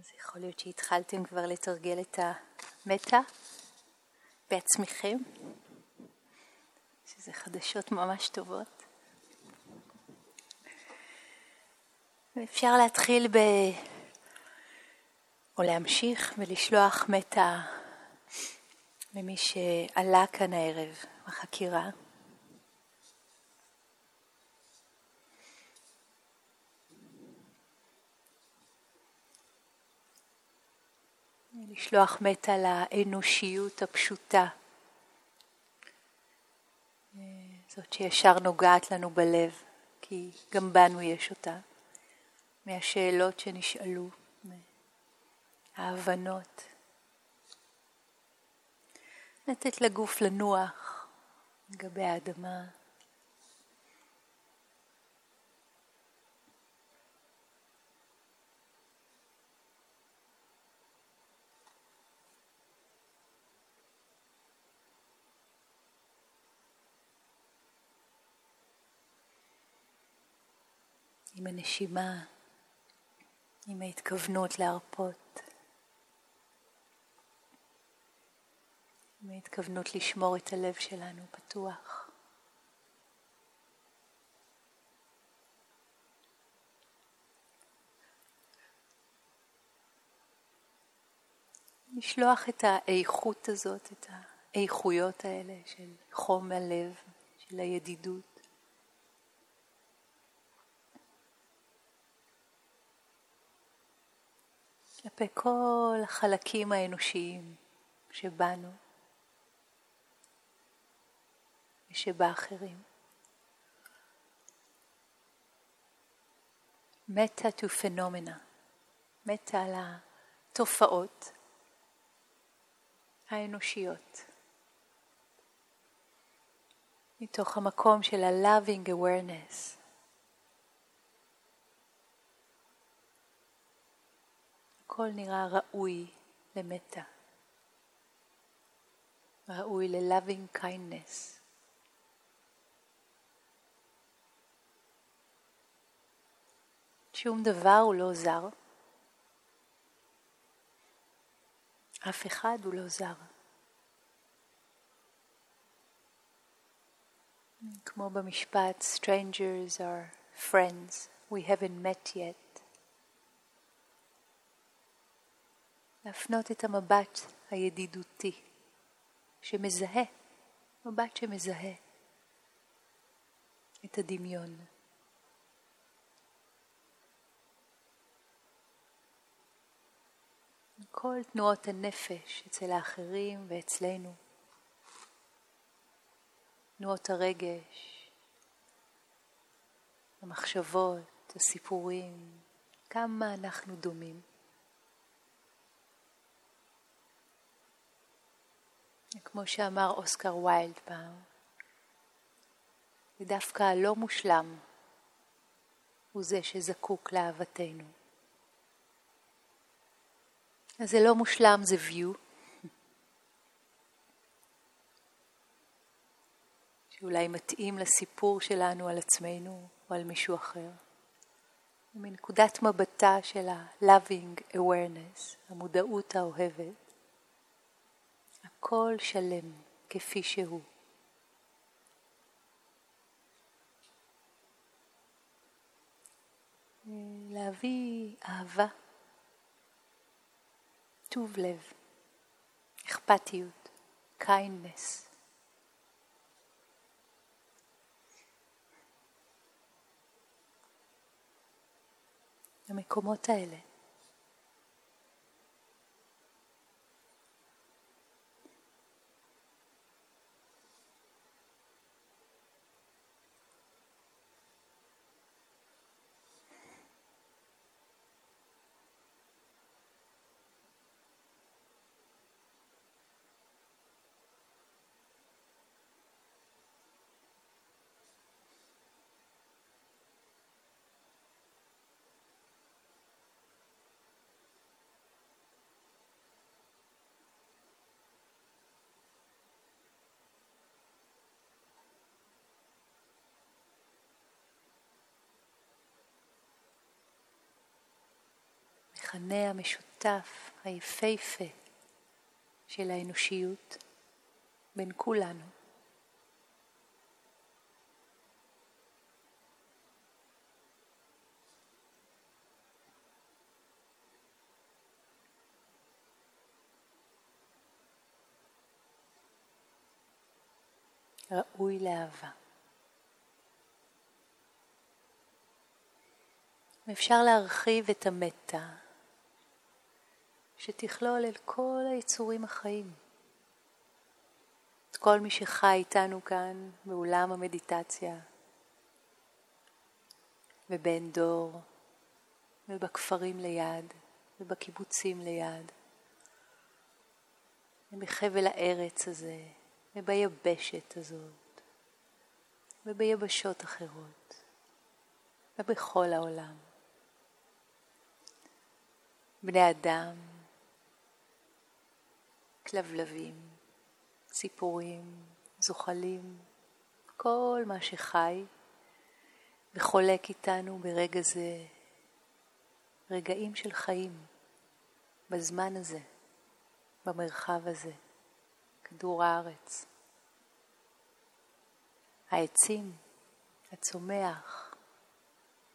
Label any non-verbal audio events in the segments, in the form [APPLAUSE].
אז יכול להיות שהתחלתם כבר לתרגל את המטה בעצמכם, שזה חדשות ממש טובות. ואפשר להתחיל ב... או להמשיך ולשלוח מטה למי שעלה כאן הערב בחקירה. לשלוח מטה לאנושיות הפשוטה, זאת שישר נוגעת לנו בלב, כי גם בנו יש אותה, מהשאלות שנשאלו, מההבנות. לתת לגוף לנוח לגבי האדמה. עם הנשימה, עם ההתכוונות להרפות, עם ההתכוונות לשמור את הלב שלנו פתוח. לשלוח את האיכות הזאת, את האיכויות האלה של חום הלב, של הידידות. כלפי כל החלקים האנושיים שבנו ושבאחרים. מטה טו פנומנה, מטה על התופעות האנושיות. מתוך המקום של ה-loving awareness. הכל נראה ראוי למטה, ראוי ל-loving kindness. שום דבר הוא לא זר. אף אחד הוא לא זר. כמו במשפט, strangers are friends we haven't met yet. להפנות את המבט הידידותי שמזהה, מבט שמזהה את הדמיון. כל תנועות הנפש אצל האחרים ואצלנו, תנועות הרגש, המחשבות, הסיפורים, כמה אנחנו דומים. כמו שאמר אוסקר ויילד פעם, ודווקא הלא מושלם הוא זה שזקוק לאהבתנו. אז זה לא מושלם, זה view. [LAUGHS] שאולי מתאים לסיפור שלנו על עצמנו או על מישהו אחר. מנקודת מבטה של ה-loving awareness, המודעות האוהבת, הכל שלם כפי שהוא. להביא אהבה, טוב לב, אכפתיות, kindness. המקומות האלה המכנה המשותף היפהפה של האנושיות בין כולנו. ראוי לאהבה. אפשר להרחיב את המטה שתכלול אל כל היצורים החיים. את כל מי שחי איתנו כאן באולם המדיטציה, ובן דור, ובכפרים ליד, ובקיבוצים ליד, ובחבל הארץ הזה, וביבשת הזאת, וביבשות אחרות, ובכל העולם. בני אדם, כלבלבים, ציפורים, זוחלים, כל מה שחי וחולק איתנו ברגע זה רגעים של חיים, בזמן הזה, במרחב הזה, כדור הארץ. העצים, הצומח,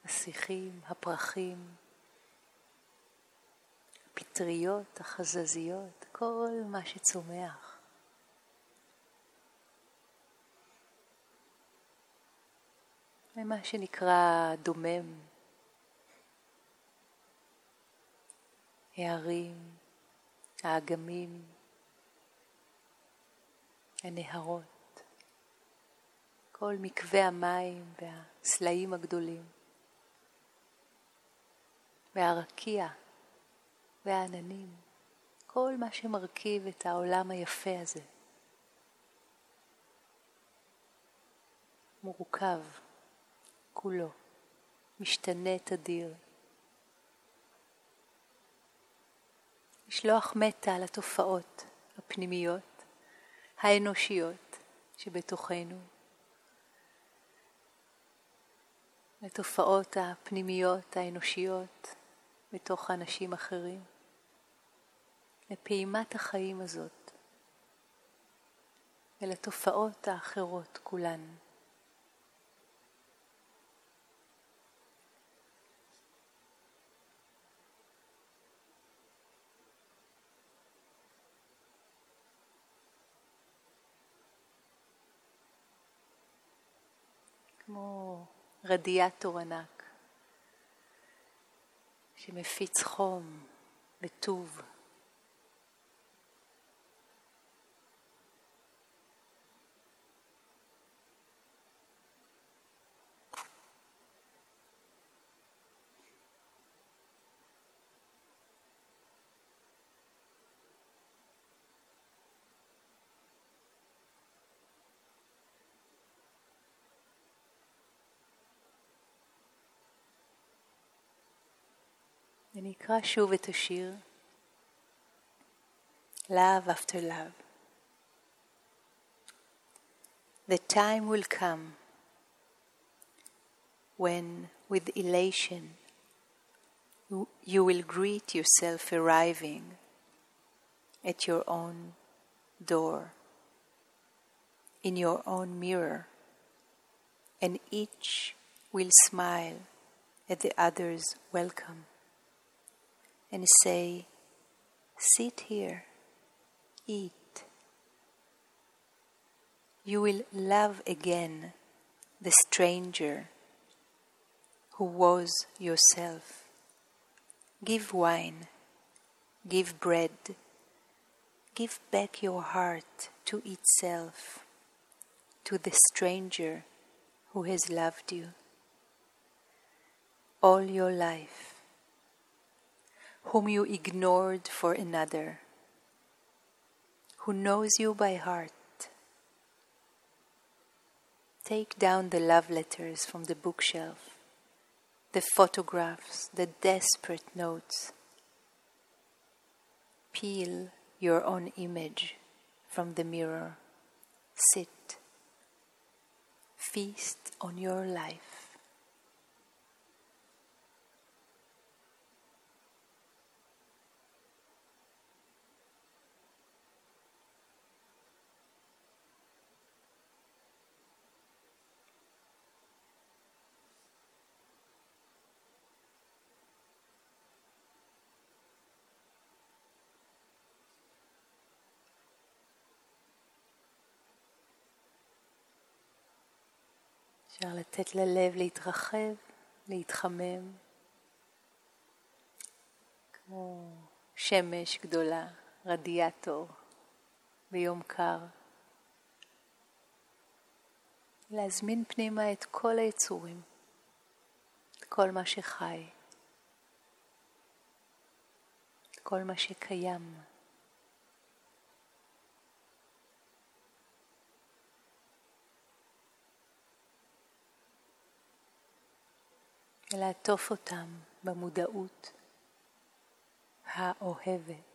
השיחים, הפרחים, הפטריות, החזזיות, כל מה שצומח. ומה שנקרא דומם, הערים, האגמים, הנהרות, כל מקווה המים והסלעים הגדולים, והרקיע והעננים, כל מה שמרכיב את העולם היפה הזה. מורכב כולו, משתנה תדיר. לשלוח מטה על התופעות הפנימיות, האנושיות שבתוכנו, לתופעות הפנימיות האנושיות בתוך אנשים אחרים. לפעימת החיים הזאת ולתופעות האחרות כולן. כמו רדיאטור ענק שמפיץ חום וטוב. אני אקרא שוב את השיר Love after love. The time will come when, with elation, you will greet yourself arriving at your own door, in your own mirror, and each will smile at the other's welcome and say, Sit here, eat. You will love again the stranger who was yourself. Give wine, give bread, give back your heart to itself, to the stranger who has loved you all your life whom you ignored for another, who knows you by heart. Take down the love letters from the bookshelf, the photographs, the desperate notes. Peel your own image from the mirror. Sit. Feast on your life. אפשר לתת ללב להתרחב, להתחמם, כמו שמש גדולה, רדיאטור, ביום קר. להזמין פנימה את כל היצורים, את כל מה שחי, את כל מה שקיים. ולעטוף אותם במודעות האוהבת.